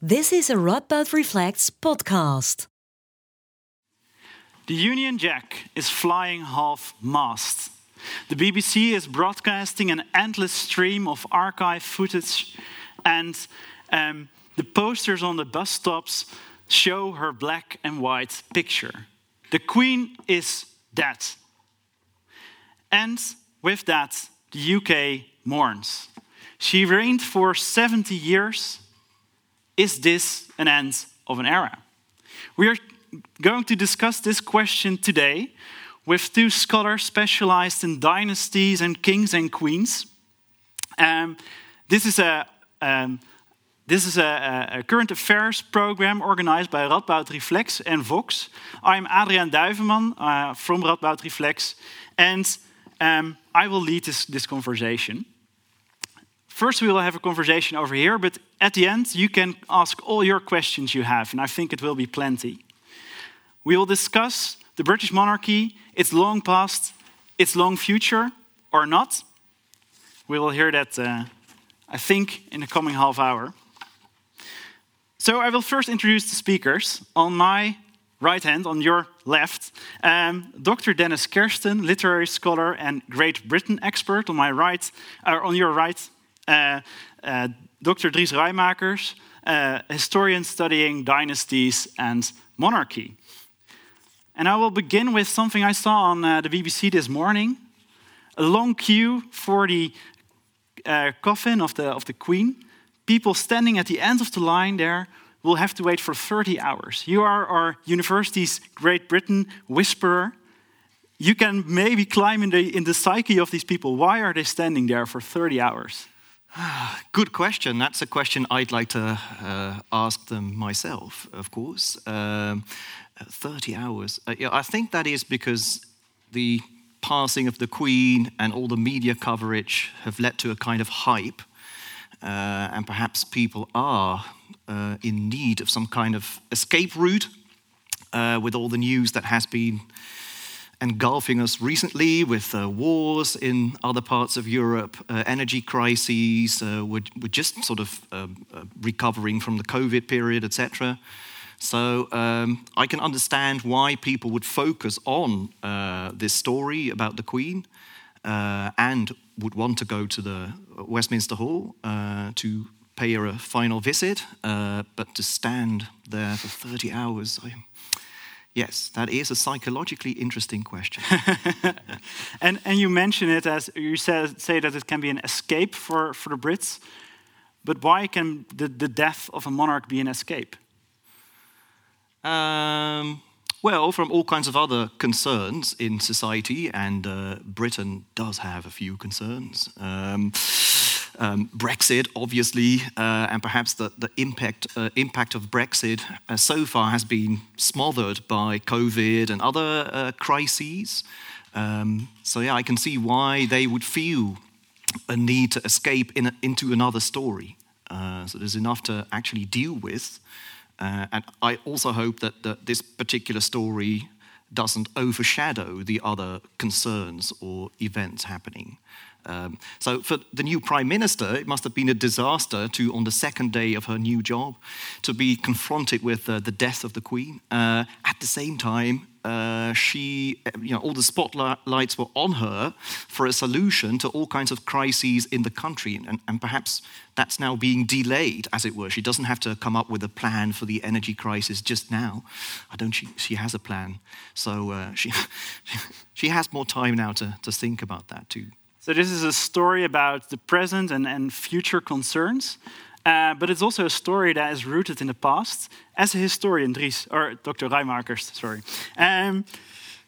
This is a Radboud Reflects podcast. The Union Jack is flying half mast. The BBC is broadcasting an endless stream of archive footage, and um, the posters on the bus stops show her black and white picture. The Queen is dead. And with that, the UK mourns. She reigned for 70 years is this an end of an era? We are going to discuss this question today with two scholars specialized in dynasties and kings and queens. Um, this is a um, this is a, a, current affairs program organized by Radboud Reflects and Vox. I'm Adriaan Duiveman uh, from Radboud Reflects, and um, I will lead this, this conversation. First, we will have a conversation over here, but at the end, you can ask all your questions you have, and I think it will be plenty. We will discuss the British monarchy, its long past, its long future, or not. We will hear that, uh, I think, in the coming half hour. So, I will first introduce the speakers. On my right hand, on your left, um, Dr. Dennis Kersten, literary scholar and Great Britain expert. On my right, or on your right, uh, uh, Dr. Dries Raeymaekers, uh, historian studying dynasties and monarchy. And I will begin with something I saw on uh, the BBC this morning a long queue for the uh, coffin of the, of the Queen. People standing at the end of the line there will have to wait for 30 hours. You are our university's Great Britain whisperer. You can maybe climb in the, in the psyche of these people. Why are they standing there for 30 hours? Good question. That's a question I'd like to uh, ask them myself, of course. Um, 30 hours. Uh, yeah, I think that is because the passing of the Queen and all the media coverage have led to a kind of hype. Uh, and perhaps people are uh, in need of some kind of escape route uh, with all the news that has been engulfing us recently with uh, wars in other parts of Europe, uh, energy crises. Uh, we're, we're, just sort of um, uh, recovering from the COVID period, etc. So um, I can understand why people would focus on uh, this story about the Queen uh, and would want to go to the Westminster Hall to pay her a final visit, but to stand there for 30 hours. I, Yes, that is a psychologically interesting question. and, and you mention it as you said, say that it can be an escape for, for the Brits, but why can the, the death of a monarch be an escape? Um, well, from all kinds of other concerns in society, and uh, Britain does have a few concerns. Um, um, Brexit, obviously, uh, and perhaps the, the impact, uh, impact of Brexit uh, so far has been smothered by COVID and other uh, crises. Um, so, yeah, I can see why they would feel a need to escape in a, into another story. Uh, so, there's enough to actually deal with. Uh, and I also hope that the, this particular story doesn't overshadow the other concerns or events happening. Um, so for the new prime minister, it must have been a disaster to, on the second day of her new job, to be confronted with uh, the death of the queen. Uh, at the same time, uh, she, you know, all the spotlights were on her for a solution to all kinds of crises in the country, and, and perhaps that's now being delayed, as it were. She doesn't have to come up with a plan for the energy crisis just now. I don't. She, she has a plan, so uh, she she has more time now to to think about that too. So this is a story about the present and, and future concerns, uh, but it's also a story that is rooted in the past. As a historian, Dries, or Dr. Raeymaekers, sorry, um,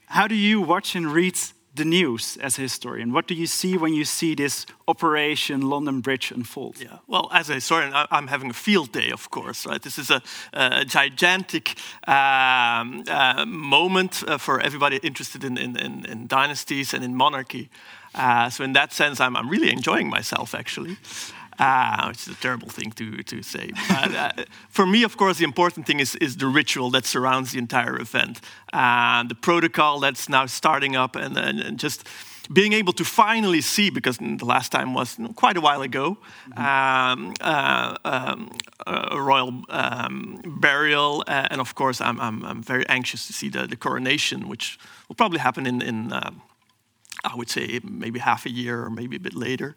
how do you watch and read the news as a historian? What do you see when you see this Operation London Bridge unfold? Yeah, well, as a historian, I'm having a field day, of course, right? This is a, a gigantic um, uh, moment uh, for everybody interested in, in, in, in, dynasties and in monarchy. Uh, so in that sense, I'm, I'm really enjoying myself actually. Uh, which is a terrible thing to, to say. But, uh, for me, of course, the important thing is, is the ritual that surrounds the entire event, uh, the protocol that's now starting up, and, and, and just being able to finally see, because the last time was quite a while ago, um, uh, um, a royal um, burial, and of course, I'm, I'm, I'm, very anxious to see the, the coronation, which will probably happen in, in uh, I would say, maybe half a year or maybe a bit later.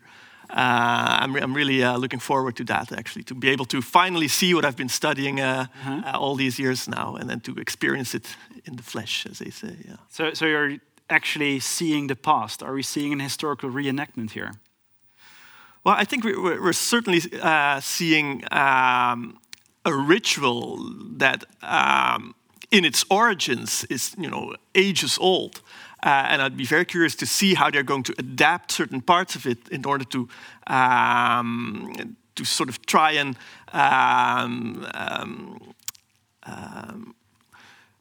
Uh, I'm, re I'm, really uh, looking forward to that, actually, to be able to finally see what I've been studying uh, -huh. all these years now, and then to experience it in the flesh, as they say. Yeah. So, so you're actually seeing the past? Are we seeing an historical reenactment here? Well, I think we're, we're certainly uh, seeing um, a ritual that, um, in its origins, is you know ages old, uh, and I'd be very curious to see how they're going to adapt certain parts of it in order to um, to sort of try and um, um, um,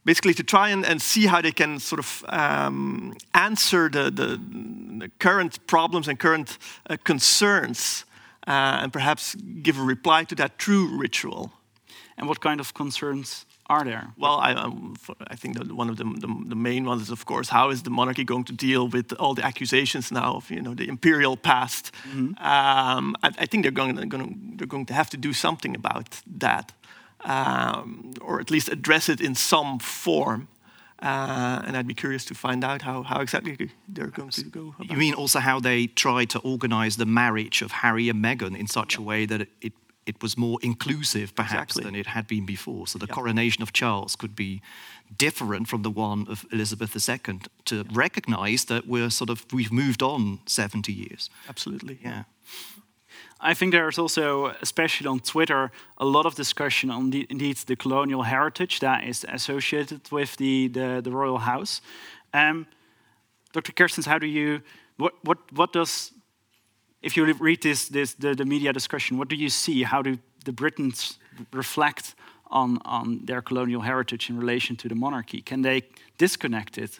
basically to try and, and see how they can sort of um, answer the, the, the, current problems and current uh, concerns uh, and perhaps give a reply to that true ritual. And what kind of concerns are there? Well, I, um, I think that one of the, the, the, main ones is, of course, how is the monarchy going to deal with all the accusations now of you know the imperial past? Mm -hmm. um, I, I, think they're going, going, they're going to have to do something about that um, or at least address it in some form. Uh, and I'd be curious to find out how, how exactly they're going to go. you mean also how they try to organize the marriage of Harry and Meghan in such yeah. a way that it, it, it, was more inclusive, perhaps, exactly. than it had been before? So the yeah. coronation of Charles could be different from the one of Elizabeth II to recognize that we're sort of we've moved on 70 years. Absolutely. Yeah. I think there's also, especially on Twitter, a lot of discussion on the, indeed the colonial heritage that is associated with the, the, the royal house. Um, Dr. Kerstens, how do you, what, what, what does, if you read this, this the, the media discussion, what do you see? How do the Britons reflect on, on their colonial heritage in relation to the monarchy? Can they disconnect it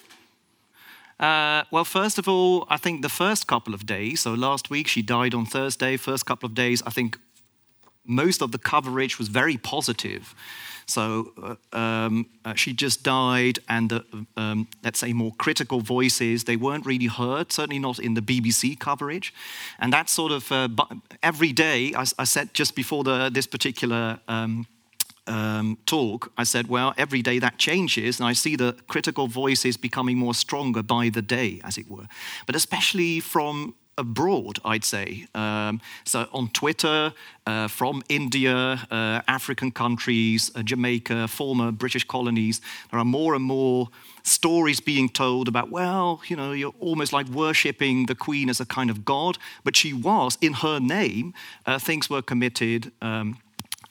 uh, well, first of all, I think the first couple of days, so last week she died on Thursday, first couple of days, I think most of the coverage was very positive. So uh, um, uh, she just died, and the, um, let's say more critical voices they weren't really heard. Certainly not in the BBC coverage, and that sort of uh, every day. I, I, said just before the, this particular um, um, talk, I said, well, every day that changes, and I see the critical voices becoming more stronger by the day, as it were. But especially from abroad, I'd say. Um, so on Twitter, uh, from India, uh, African countries, uh, Jamaica, former British colonies, there are more and more stories being told about, well, you know, you're almost like worshipping the Queen as a kind of god, but she was, in her name, uh, things were committed. Um,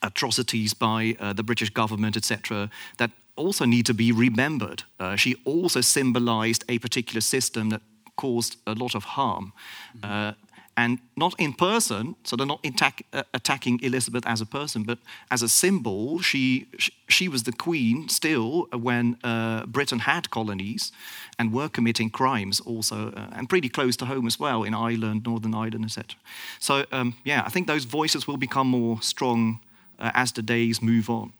atrocities by uh, the British government, etc., that also need to be remembered. Uh, she also symbolized a particular system that caused a lot of harm. Mm-hmm. and not in person, so they're not attack, uh, attacking Elizabeth as a person, but as a symbol. She, she was the queen still when uh, Britain had colonies and were committing crimes also, and pretty close to home as well in Ireland, Northern Ireland, etc. So, um, yeah, I think those voices will become more strong uh, as the days move on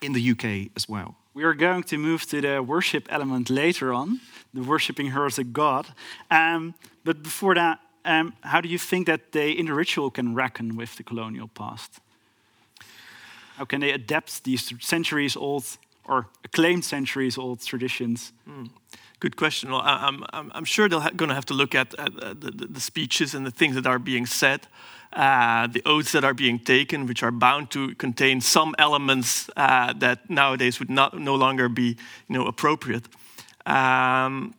in the UK as well. We are going to move to the worship element later on, the worshiping her as a god. Um, but before that, um, how do you think that they, in the ritual, can reckon with the colonial past? How can they adapt these centuries old or acclaimed centuries old traditions? Mm. Good question. Well, I'm, I'm, I'm sure they're going to have to look at, at the, the, speeches and the things that are being said uh, the oaths that are being taken, which are bound to contain some elements uh, that nowadays would not, no longer be you know, appropriate. Um,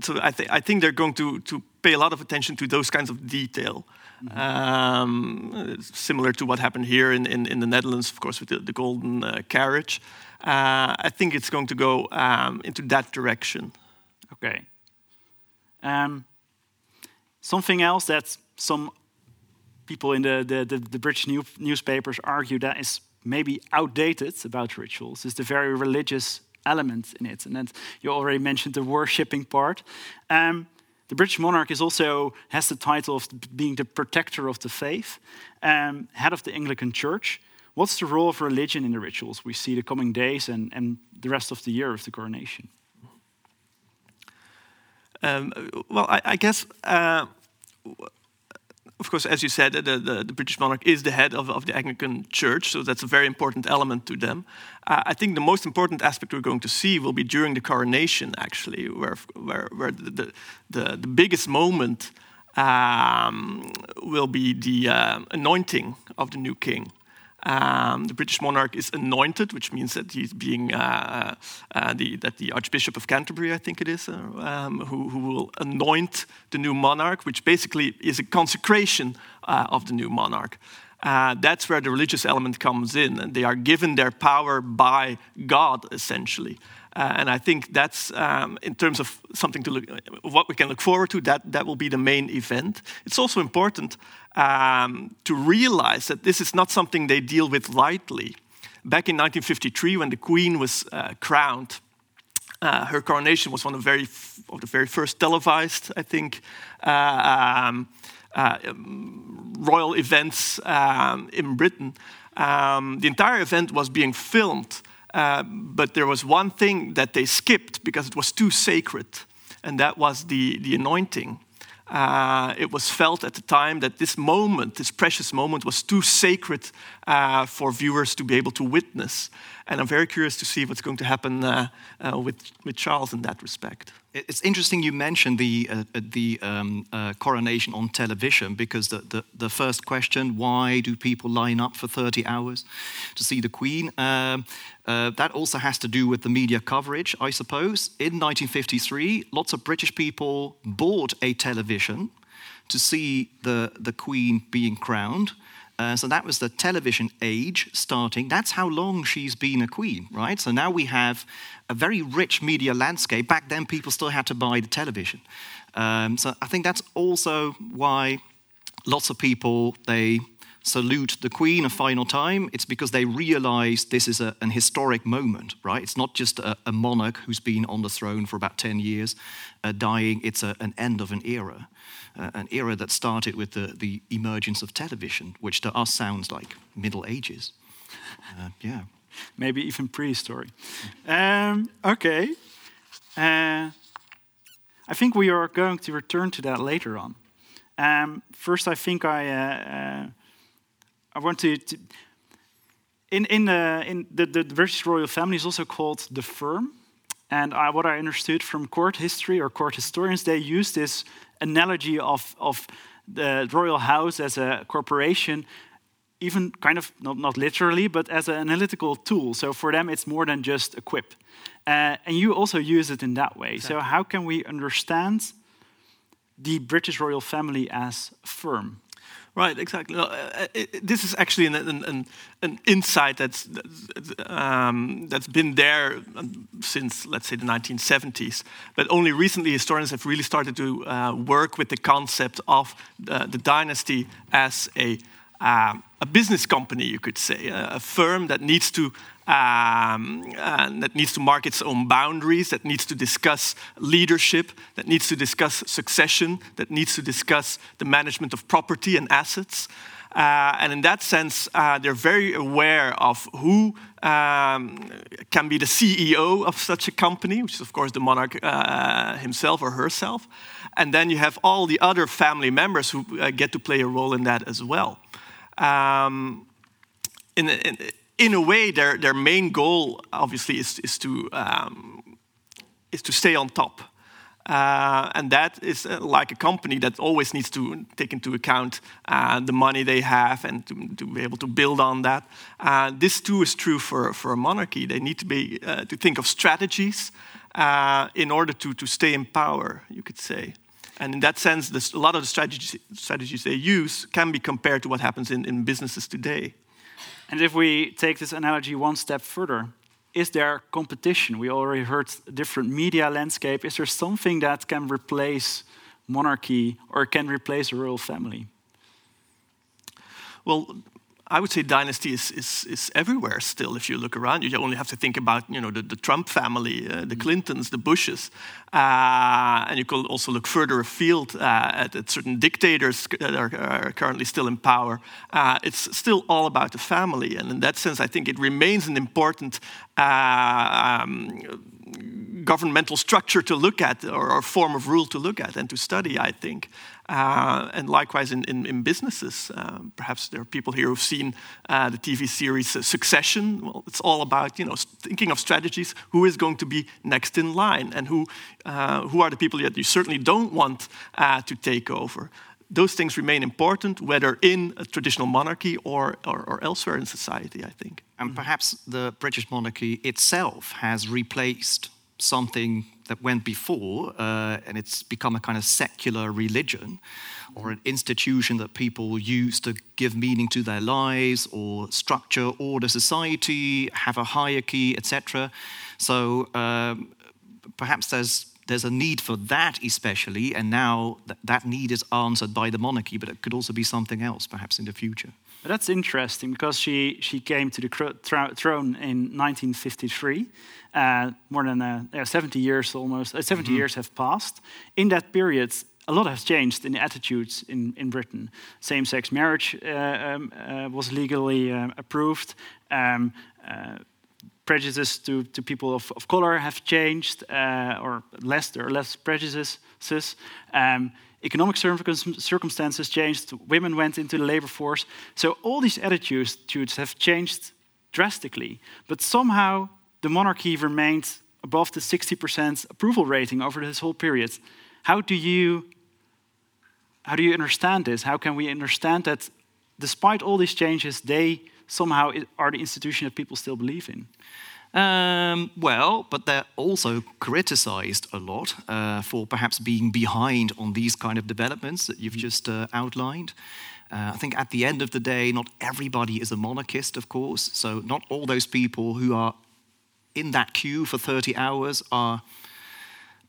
so I, th I, think they're going to, to pay a lot of attention to those kinds of detail. Mm -hmm. um, similar to what happened here in, in, in, the Netherlands, of course, with the, the golden uh, carriage. Uh, I think it's going to go um, into that direction. Okay. Um, something else that some people in the, the, British new, newspapers argue that is maybe outdated about rituals is the very religious element in it. And then you already mentioned the worshipping part. Um, the British monarch is also has the title of being the protector of the faith, head of the Anglican Church. What's the role of religion in the rituals we see the coming days and, and the rest of the year of the coronation? Um, well, I, I guess uh, of course, as you said, the, the, the, British monarch is the head of, of, the Anglican Church, so that's a very important element to them. Uh, I think the most important aspect we're going to see will be during the coronation, actually, where, where, where the, the, the, biggest moment um, will be the uh, anointing of the new king. Um, the British monarch is anointed, which means that he's being uh, uh, the, that the Archbishop of Canterbury, I think it is, uh, um, who, who, will anoint the new monarch, which basically is a consecration uh, of the new monarch. Uh, that's where the religious element comes in, and they are given their power by God, essentially. Uh, and I think that's, um, in terms of something to look, what we can look forward to, that, that will be the main event. It's also important um, to realize that this is not something they deal with lightly. Back in 1953, when the Queen was uh, crowned, uh, her coronation was one of, very of the very first televised, I think, uh, um, royal events um, in Britain. Um, the entire event was being filmed uh, but there was one thing that they skipped because it was too sacred, and that was the, the anointing. Uh, it was felt at the time that this moment, this precious moment, was too sacred uh, for viewers to be able to witness. And I'm very curious to see what's going to happen uh, uh, with, with Charles in that respect. It's interesting you mentioned the, uh, uh, the um, uh, coronation on television because the, the, the, first question, why do people line up for 30 hours to see the Queen? Um, uh, that also has to do with the media coverage, I suppose. In 1953, lots of British people bought a television to see the, the Queen being crowned. Uh, so that was the television age starting. That's how long she's been a queen, right? So now we have a very rich media landscape. Back then, people still had to buy the television. Um, so I think that's also why lots of people they salute the queen a final time. It's because they realize this is a, an historic moment, right? It's not just a, a, monarch who's been on the throne for about 10 years uh, dying, it's a, an end of an era uh, an era that started with the, the emergence of television, which to us sounds like Middle Ages. Uh, yeah. Maybe even prehistory. Um, okay. Uh, I think we are going to return to that later on. Um, first, I think I uh, uh, I want to, to in in the in the, the British royal family is also called the firm, and I, what I understood from court history or court historians, they use this analogy of, of the royal house as a corporation, even kind of not, not literally, but as an analytical tool. So for them, it's more than just a quip. Uh, and you also use it in that way. Exactly. So, how can we understand the British royal family as firm? Right, exactly. No, uh, it, this is actually an, an, an insight that's, um, that's been there um, since, let's say, the 1970s. But only recently, historians have really started to uh, work with the concept of uh, the dynasty as a, um, a business company, you could say, a, a firm that needs to um, that needs to mark its own boundaries, that needs to discuss leadership, that needs to discuss succession, that needs to discuss the management of property and assets. Uh, and in that sense, uh, they're very aware of who um, can be the CEO of such a company, which is, of course, the monarch uh, himself or herself. And then you have all the other family members who uh, get to play a role in that as well. Um, in, in, in a way, their, their main goal, obviously, is, is, to, um, is to stay on top. Uh, and that is uh, like a company that always needs to take into account uh, the money they have and to, to, be able to build on that. Uh, this too is true for, for a monarchy. They need to, be, uh, to think of strategies uh, in order to, to stay in power, you could say. And in that sense, this, a lot of the strategies, strategies they use can be compared to what happens in, in businesses today. And if we take this analogy one step further, is there competition? We already heard different media landscape. Is there something that can replace monarchy or can replace a royal family? Well, I would say dynasty is, is, is everywhere still. If you look around, you only have to think about you know the, the Trump family, uh, the Clintons, the Bushes, uh, and you could also look further afield uh, at, at, certain dictators that are, are, currently still in power. Uh, it's still all about the family, and in that sense, I think it remains an important uh, um, governmental structure to look at or, or, form of rule to look at and to study, I think. Uh, and likewise in, in, in businesses. Uh, perhaps there are people here who've seen uh, the TV series uh, Succession. Well, it's all about you know thinking of strategies. Who is going to be next in line, and who uh, who are the people that you certainly don't want uh, to take over. Those things remain important, whether in a traditional monarchy or, or, or elsewhere in society. I think. And perhaps the British monarchy itself has replaced something that went before, uh, and it's become a kind of secular religion or an institution that people use to give meaning to their lives or structure order society, have a hierarchy, etc. So um, perhaps there's there's a need for that especially, and now th that need is answered by the monarchy, but it could also be something else perhaps in the future. But that's interesting because she, she came to the throne in 1953. Uh, more than uh, 70 years almost, uh, 70 mm -hmm. years have passed. In that period, a lot has changed in the attitudes in, in Britain. Same sex marriage uh, um, uh, was legally uh, approved. Um, prejudices to, to people of, of color have changed, or less, there are less prejudices. Um, economic circumstances changed, women went into the labor force. So all these attitudes have changed drastically. But somehow the monarchy remained above the 60% approval rating over this whole period. How do you how do you understand this? How can we understand that despite all these changes, they somehow are the institution that people still believe in? Um, well, but they're also criticized a lot uh, for perhaps being behind on these kind of developments that you've just uh, outlined. Uh, I think at the end of the day, not everybody is a monarchist, of course. So, not all those people who are in that queue for 30 hours are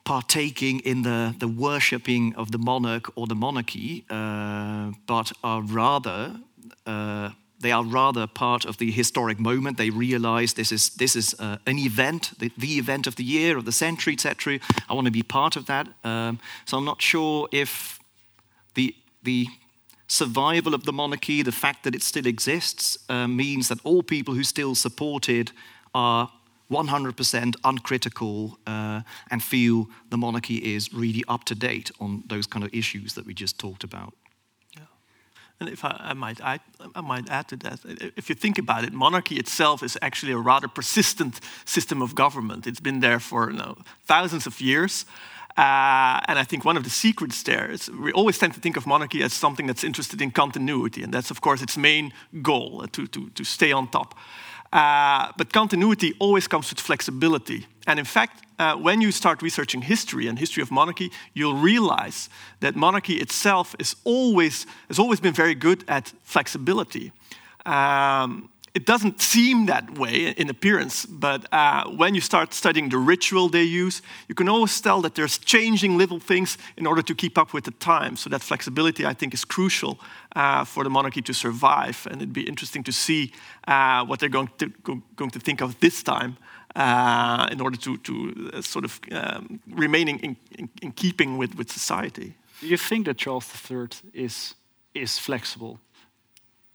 partaking in the, the worshipping of the monarch or the monarchy, uh, but are rather uh, they are rather part of the historic moment. They realize this is, this is uh, an event, the, the, event of the year, of the century, etc. I want to be part of that. Um, so I'm not sure if the, the survival of the monarchy, the fact that it still exists, uh, means that all people who still support it are 100% uncritical uh, and feel the monarchy is really up to date on those kind of issues that we just talked about. And if I, I, might add, I might add to that, if you think about it, monarchy itself is actually a rather persistent system of government. It's been there for you know, thousands of years. Uh, and I think one of the secrets there is we always tend to think of monarchy as something that's interested in continuity, and that's, of course, its main goal uh, to, to, to stay on top. Uh, but continuity always comes with flexibility. And in fact, uh, when you start researching history and history of monarchy, you'll realize that monarchy itself is always, has always been very good at flexibility. Um, it doesn't seem that way in appearance, but uh, when you start studying the ritual they use, you can always tell that there's changing little things in order to keep up with the time. So that flexibility, I think, is crucial uh, for the monarchy to survive. And it'd be interesting to see uh, what they're going to, go, going to think of this time. Uh, in order to, to uh, sort of um, remaining in, in, in, keeping with, with society. Do you think that Charles III is, is flexible?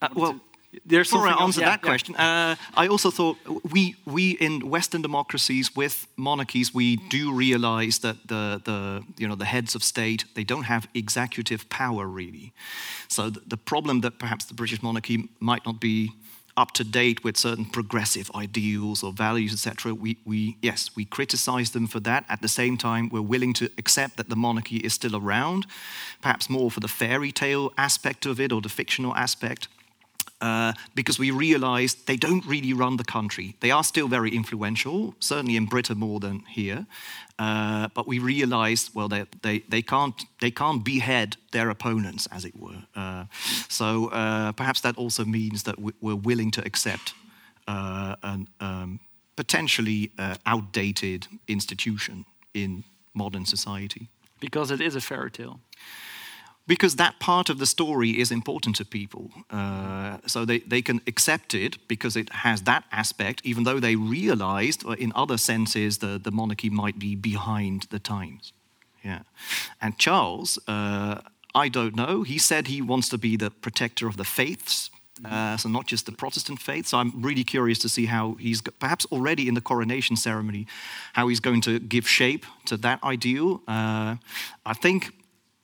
Uh, well, there's Before I answer that yeah. question, uh, I also thought we, we in Western democracies with monarchies, we do realize that the, the, you know, the heads of state, they don't have executive power really. So the, the problem that perhaps the British monarchy might not be up to date with certain progressive ideals or values, etc. We, we, yes, we criticize them for that. At the same time, we're willing to accept that the monarchy is still around, perhaps more for the fairy tale aspect of it or the fictional aspect uh, because we realized they don't really run the country. They are still very influential, certainly in Britain more than here. Uh, but we realized, well, they, they, they, can't, they can't behead their opponents, as it were. Uh, so uh, perhaps that also means that we're willing to accept uh, an um, potentially outdated institution in modern society. Because it is a fairy tale because that part of the story is important to people. Uh, so they, they can accept it because it has that aspect, even though they realized, uh, in other senses, the, the monarchy might be behind the times. Yeah. And Charles, uh, I don't know, he said he wants to be the protector of the faiths. uh, so not just the Protestant faith. So I'm really curious to see how he's perhaps already in the coronation ceremony, how he's going to give shape to that ideal. Uh, I think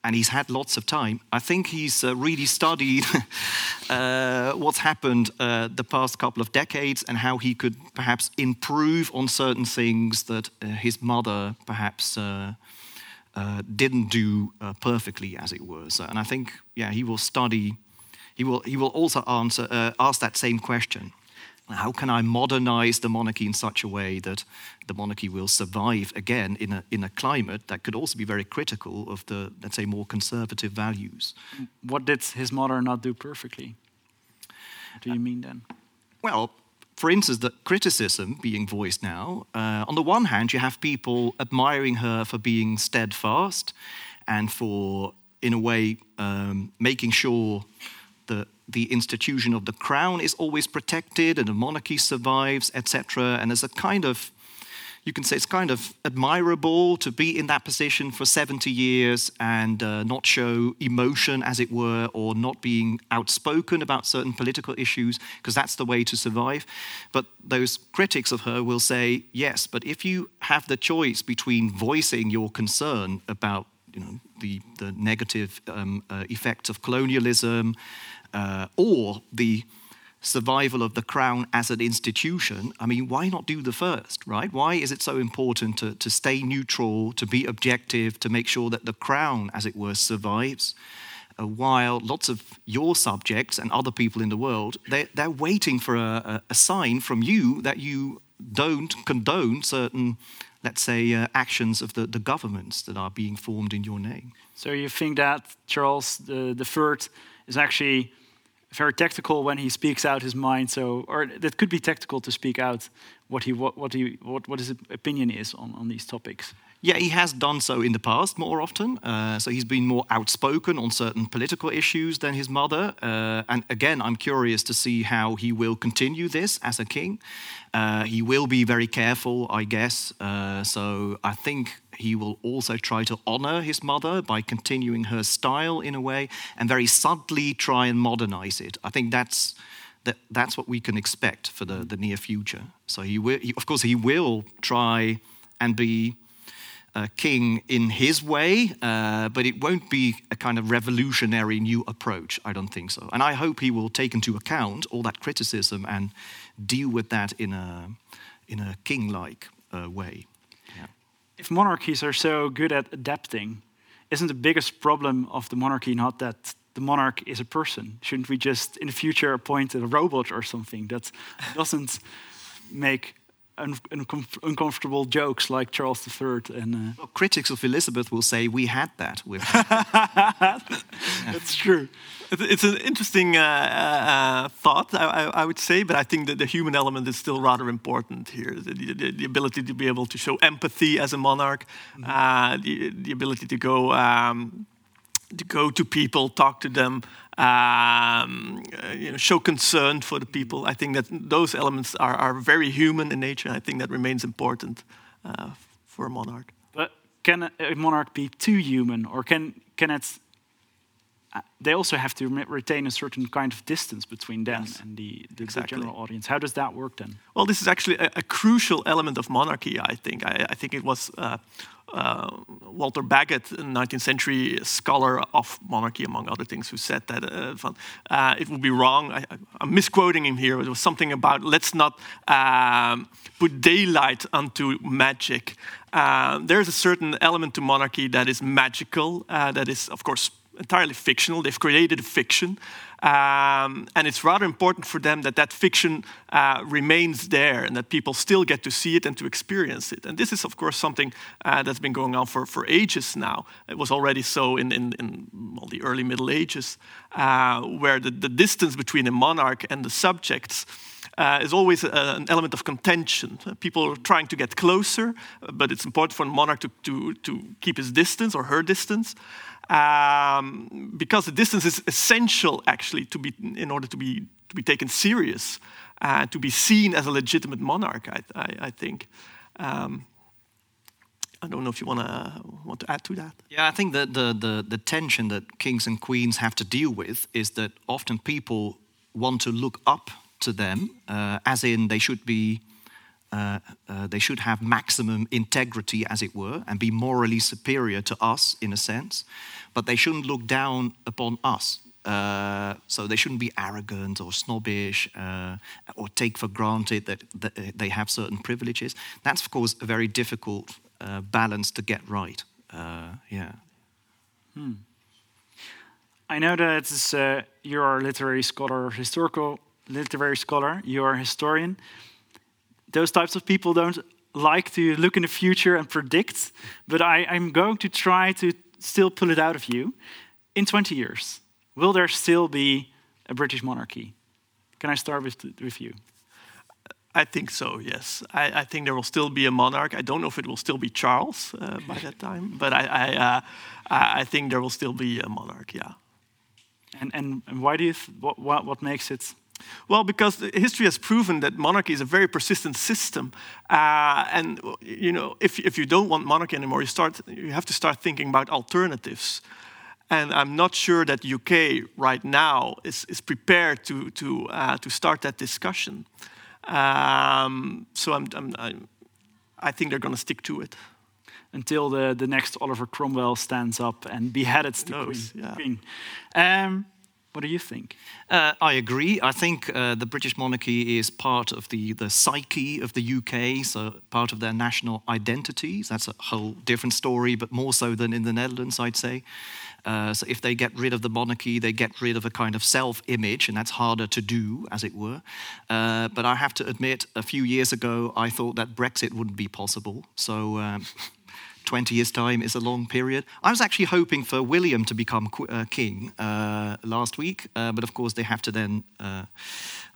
and he's had lots of time. I think he's uh, really studied uh, what's happened uh, the past couple of decades and how he could perhaps improve on certain things that uh, his mother perhaps uh, uh, didn't do perfectly, as it were. So, and I think, yeah, he will study. He will. He will also answer, ask that same question. How can I modernize the monarchy in such a way that the monarchy will survive again in a, in a climate that could also be very critical of the, let's say, more conservative values? What did his mother not do perfectly? What do you mean then? Well, for instance, the criticism being voiced now, uh, on the one hand, you have people admiring her for being steadfast and for, in a way, um, making sure that the institution of the crown is always protected and the monarchy survives, etc. And there's a kind of, you can say it's kind of admirable to be in that position for 70 years and uh, not show emotion, as it were, or not being outspoken about certain political issues, because that's the way to survive. But those critics of her will say, yes, but if you have the choice between voicing your concern about you know, the, the negative um, uh, effects of colonialism, uh, or the survival of the crown as an institution, I mean, why not do the first, right? Why is it so important to, to stay neutral, to be objective, to make sure that the crown, as it were, survives? Uh, while lots of your subjects and other people in the world, they're, they're waiting for a, a, sign from you that you don't condone certain, let's say, uh, actions of the, the governments that are being formed in your name. So you think that Charles the, the Third is actually very tactical when he speaks out his mind. So, or that could be tactical to speak out what he what what he what, what his opinion is on on these topics. Yeah, he has done so in the past more often. Uh, so he's been more outspoken on certain political issues than his mother. Uh, and again, I'm curious to see how he will continue this as a king. Uh, he will be very careful, I guess. Uh, so I think he will also try to honor his mother by continuing her style in a way and very subtly try and modernize it. I think that's that, that's what we can expect for the, the near future. So he will, he, of course, he will try and be king in his way, uh, but it won't be a kind of revolutionary new approach. I don't think so. And I hope he will take into account all that criticism and deal with that in a, in a king like uh, way if monarchies are so good at adapting, isn't the biggest problem of the monarchy not that the monarch is a person? Shouldn't we just in the future appoint a robot or something that doesn't make un uncomfortable jokes like Charles III and uh... well, critics of Elizabeth will say we had that with That's true. It's an interesting uh, uh, thought, I, I, would say, but I think that the human element is still rather important here. The, the, the ability to be able to show empathy as a monarch, mm -hmm. the, the, ability to go um, to go to people, talk to them, um, uh, you know, show concern for the people. I think that those elements are, are very human in nature. I think that remains important uh, for a monarch. But can a monarch be too human, or can can it they also have to retain a certain kind of distance between them yes, and the, the, exactly. the, general audience. How does that work then? Well, this is actually a, a crucial element of monarchy, I think. I, I think it was uh, uh, Walter Bagehot, a 19th century scholar of monarchy, among other things, who said that uh, uh it would be wrong. I, am misquoting him here. It was something about let's not um, put daylight onto magic. Uh, there's a certain element to monarchy that is magical, that is, of course, entirely fictional. They've created a fiction. Um, and it's rather important for them that that fiction uh, remains there and that people still get to see it and to experience it. And this is, of course, something uh, that's been going on for, for ages now. It was already so in, in, in well, the early Middle Ages, uh, where the, the distance between a monarch and the subjects. Uh, is always a, an element of contention. People are trying to get closer, but it's important for a monarch to, to, to keep his distance or her distance um, because the distance is essential actually to be in order to be to be taken serious and uh, to be seen as a legitimate monarch. I, I, I think. Um, I don't know if you want to want to add to that. Yeah, I think that the, the the tension that kings and queens have to deal with is that often people want to look up to them, uh, as in they should be. Uh, uh, they should have maximum integrity, as it were, and be morally superior to us in a sense, but they shouldn't look down upon us. Uh, so they shouldn't be arrogant or snobbish uh, or take for granted that, that, they have certain privileges. That's, of course, a very difficult uh, balance to get right. yeah. Hmm. I know that uh, you're a literary scholar, historical literary scholar, you're a historian. Those types of people don't like to look in the future and predict, but I, I'm going to try to still pull it out of you. In 20 years, will there still be a British monarchy? Can I start with, with you? I think so, yes. I, I, think there will still be a monarch. I don't know if it will still be Charles uh, by that time, but I, I, uh, I, think there will still be a monarch, yeah. And, and, and why do you, what, what, what makes it well, because history has proven that monarchy is a very persistent system, uh, and you know, if if you don't want monarchy anymore, you start you have to start thinking about alternatives. And I'm not sure that UK right now is, is prepared to, to, uh, to start that discussion. Um, so I'm, I'm, I'm, i think they're going to stick to it. Until the, the next Oliver Cromwell stands up and beheads the knows, queen. Yeah. queen. Um, what do you think? Uh, I agree. I think uh, the British monarchy is part of the, the psyche of the UK, so part of their national identities. That's a whole different story, but more so than in the Netherlands, I'd say. Uh, so if they get rid of the monarchy, they get rid of a kind of self-image, and that's harder to do, as it were. Uh, but I have to admit, a few years ago, I thought that Brexit wouldn't be possible. So. Um, 20 years' time is a long period. I was actually hoping for William to become uh, king uh, last week, uh, but of course they have to then uh,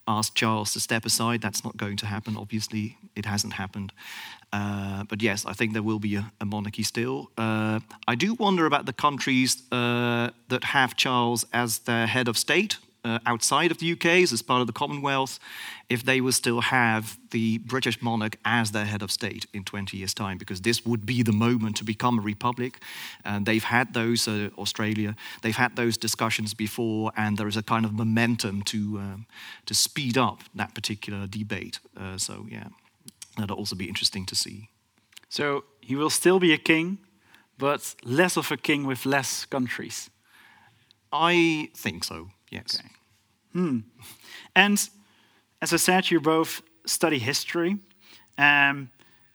ask Charles to step aside. That's not going to happen, obviously. It hasn't happened. Uh, but yes, I think there will be a, a monarchy still. Uh, I do wonder about the countries that have Charles as their head of state uh, outside of the UK, as part of the Commonwealth, if they will still have the British monarch as their head of state in 20 years' time, because this would be the moment to become a republic. And they've had those, uh, Australia, they've had those discussions before, and there is a kind of momentum to, um, to speed up that particular debate. Uh, so, yeah, that'll also be interesting to see. So, he will still be a king, but less of a king with less countries. I think so. Yes. Okay. Hmm. And as I said, you both study history. Um,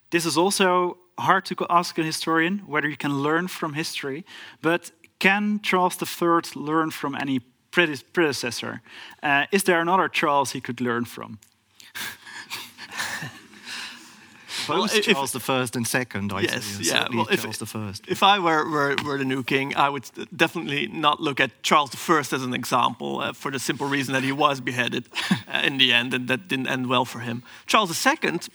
this is also hard to ask a historian whether you can learn from history, but can Charles III learn from any predecessor? Uh, is there another Charles he could learn from? well, Charles the First and Second. I yes, yeah. Well, if, Charles the First. If I were, were, were the new king, I would definitely not look at Charles the First as an example, uh, for the simple reason that he was beheaded uh, in the end, and that didn't end well for him. Charles the Second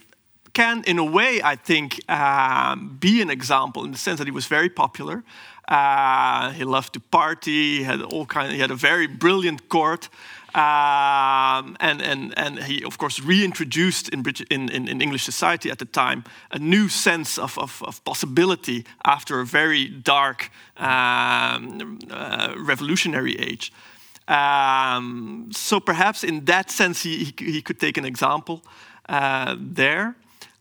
can, in a way, I think, um, be an example in the sense that he was very popular. Uh, he loved to party. He had all kind. Of, he had a very brilliant court. Um, and, and, and he, of course, reintroduced in, British, in, in, English society at the time a new sense of, of, of possibility after a very dark um, uh, revolutionary age. Um, so perhaps in that sense, he, he, he could take an example uh, there.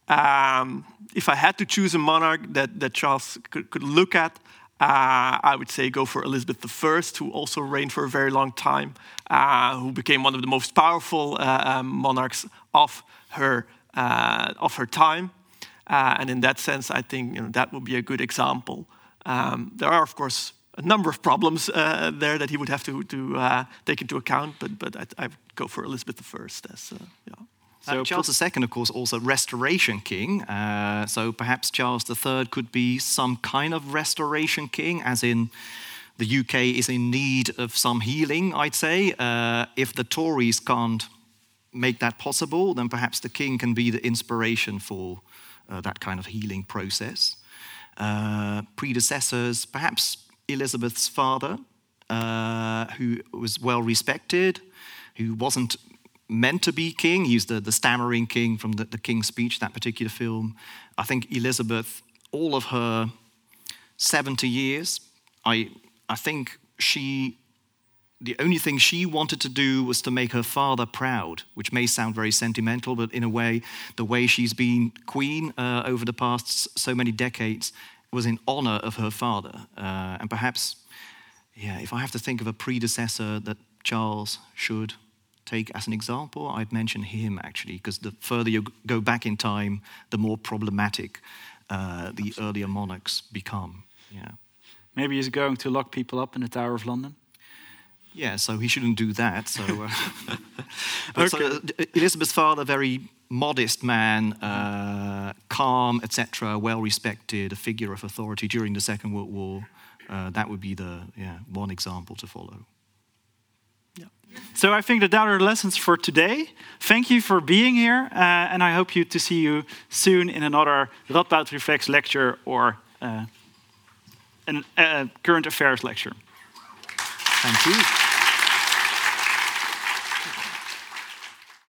Um, if I had to choose a monarch that, that Charles could, could look at, uh, I would say go for Elizabeth I, who also reigned for a very long time, uh, who became one of the most powerful uh, um, monarchs of her uh, of her time. Uh, and in that sense, I think you know, that would be a good example. Um, there are, of course, a number of problems uh, there that he would have to, to take into account, but but I, I go for Elizabeth I as yeah. So Charles II, of course, also restoration king. Uh, so perhaps Charles III could be some kind of restoration king, as in the UK is in need of some healing, I'd say. Uh, if the Tories can't make that possible, then perhaps the king can be the inspiration for uh, that kind of healing process. Uh, predecessors, perhaps Elizabeth's father, uh, who was well respected, who wasn't meant to be king. He's the, the stammering king from the, the King's Speech, that particular film. I think Elizabeth, all of her 70 years, I, I think she the only thing she wanted to do was to make her father proud, which may sound very sentimental, but in a way, the way she's been queen uh, over the past so many decades was in honor of her father. Uh, and perhaps, yeah, if I have to think of a predecessor that Charles should take as an example, I'd mention him actually, because the further you go back in time, the more problematic uh, the earlier monarchs become. Yeah. Maybe he's going to lock people up in the Tower of London. Yeah, so he shouldn't do that. So, uh, but so, uh, Elizabeth's father, very modest man, uh, calm, etc., well respected, a figure of authority during the Second World War. Uh, that would be the yeah, one example to follow. So I think that that are the lessons for today. Thank you for being here, uh, and I hope you to see you soon in another Radboud Reflects lecture or uh, a current affairs lecture. Thank you.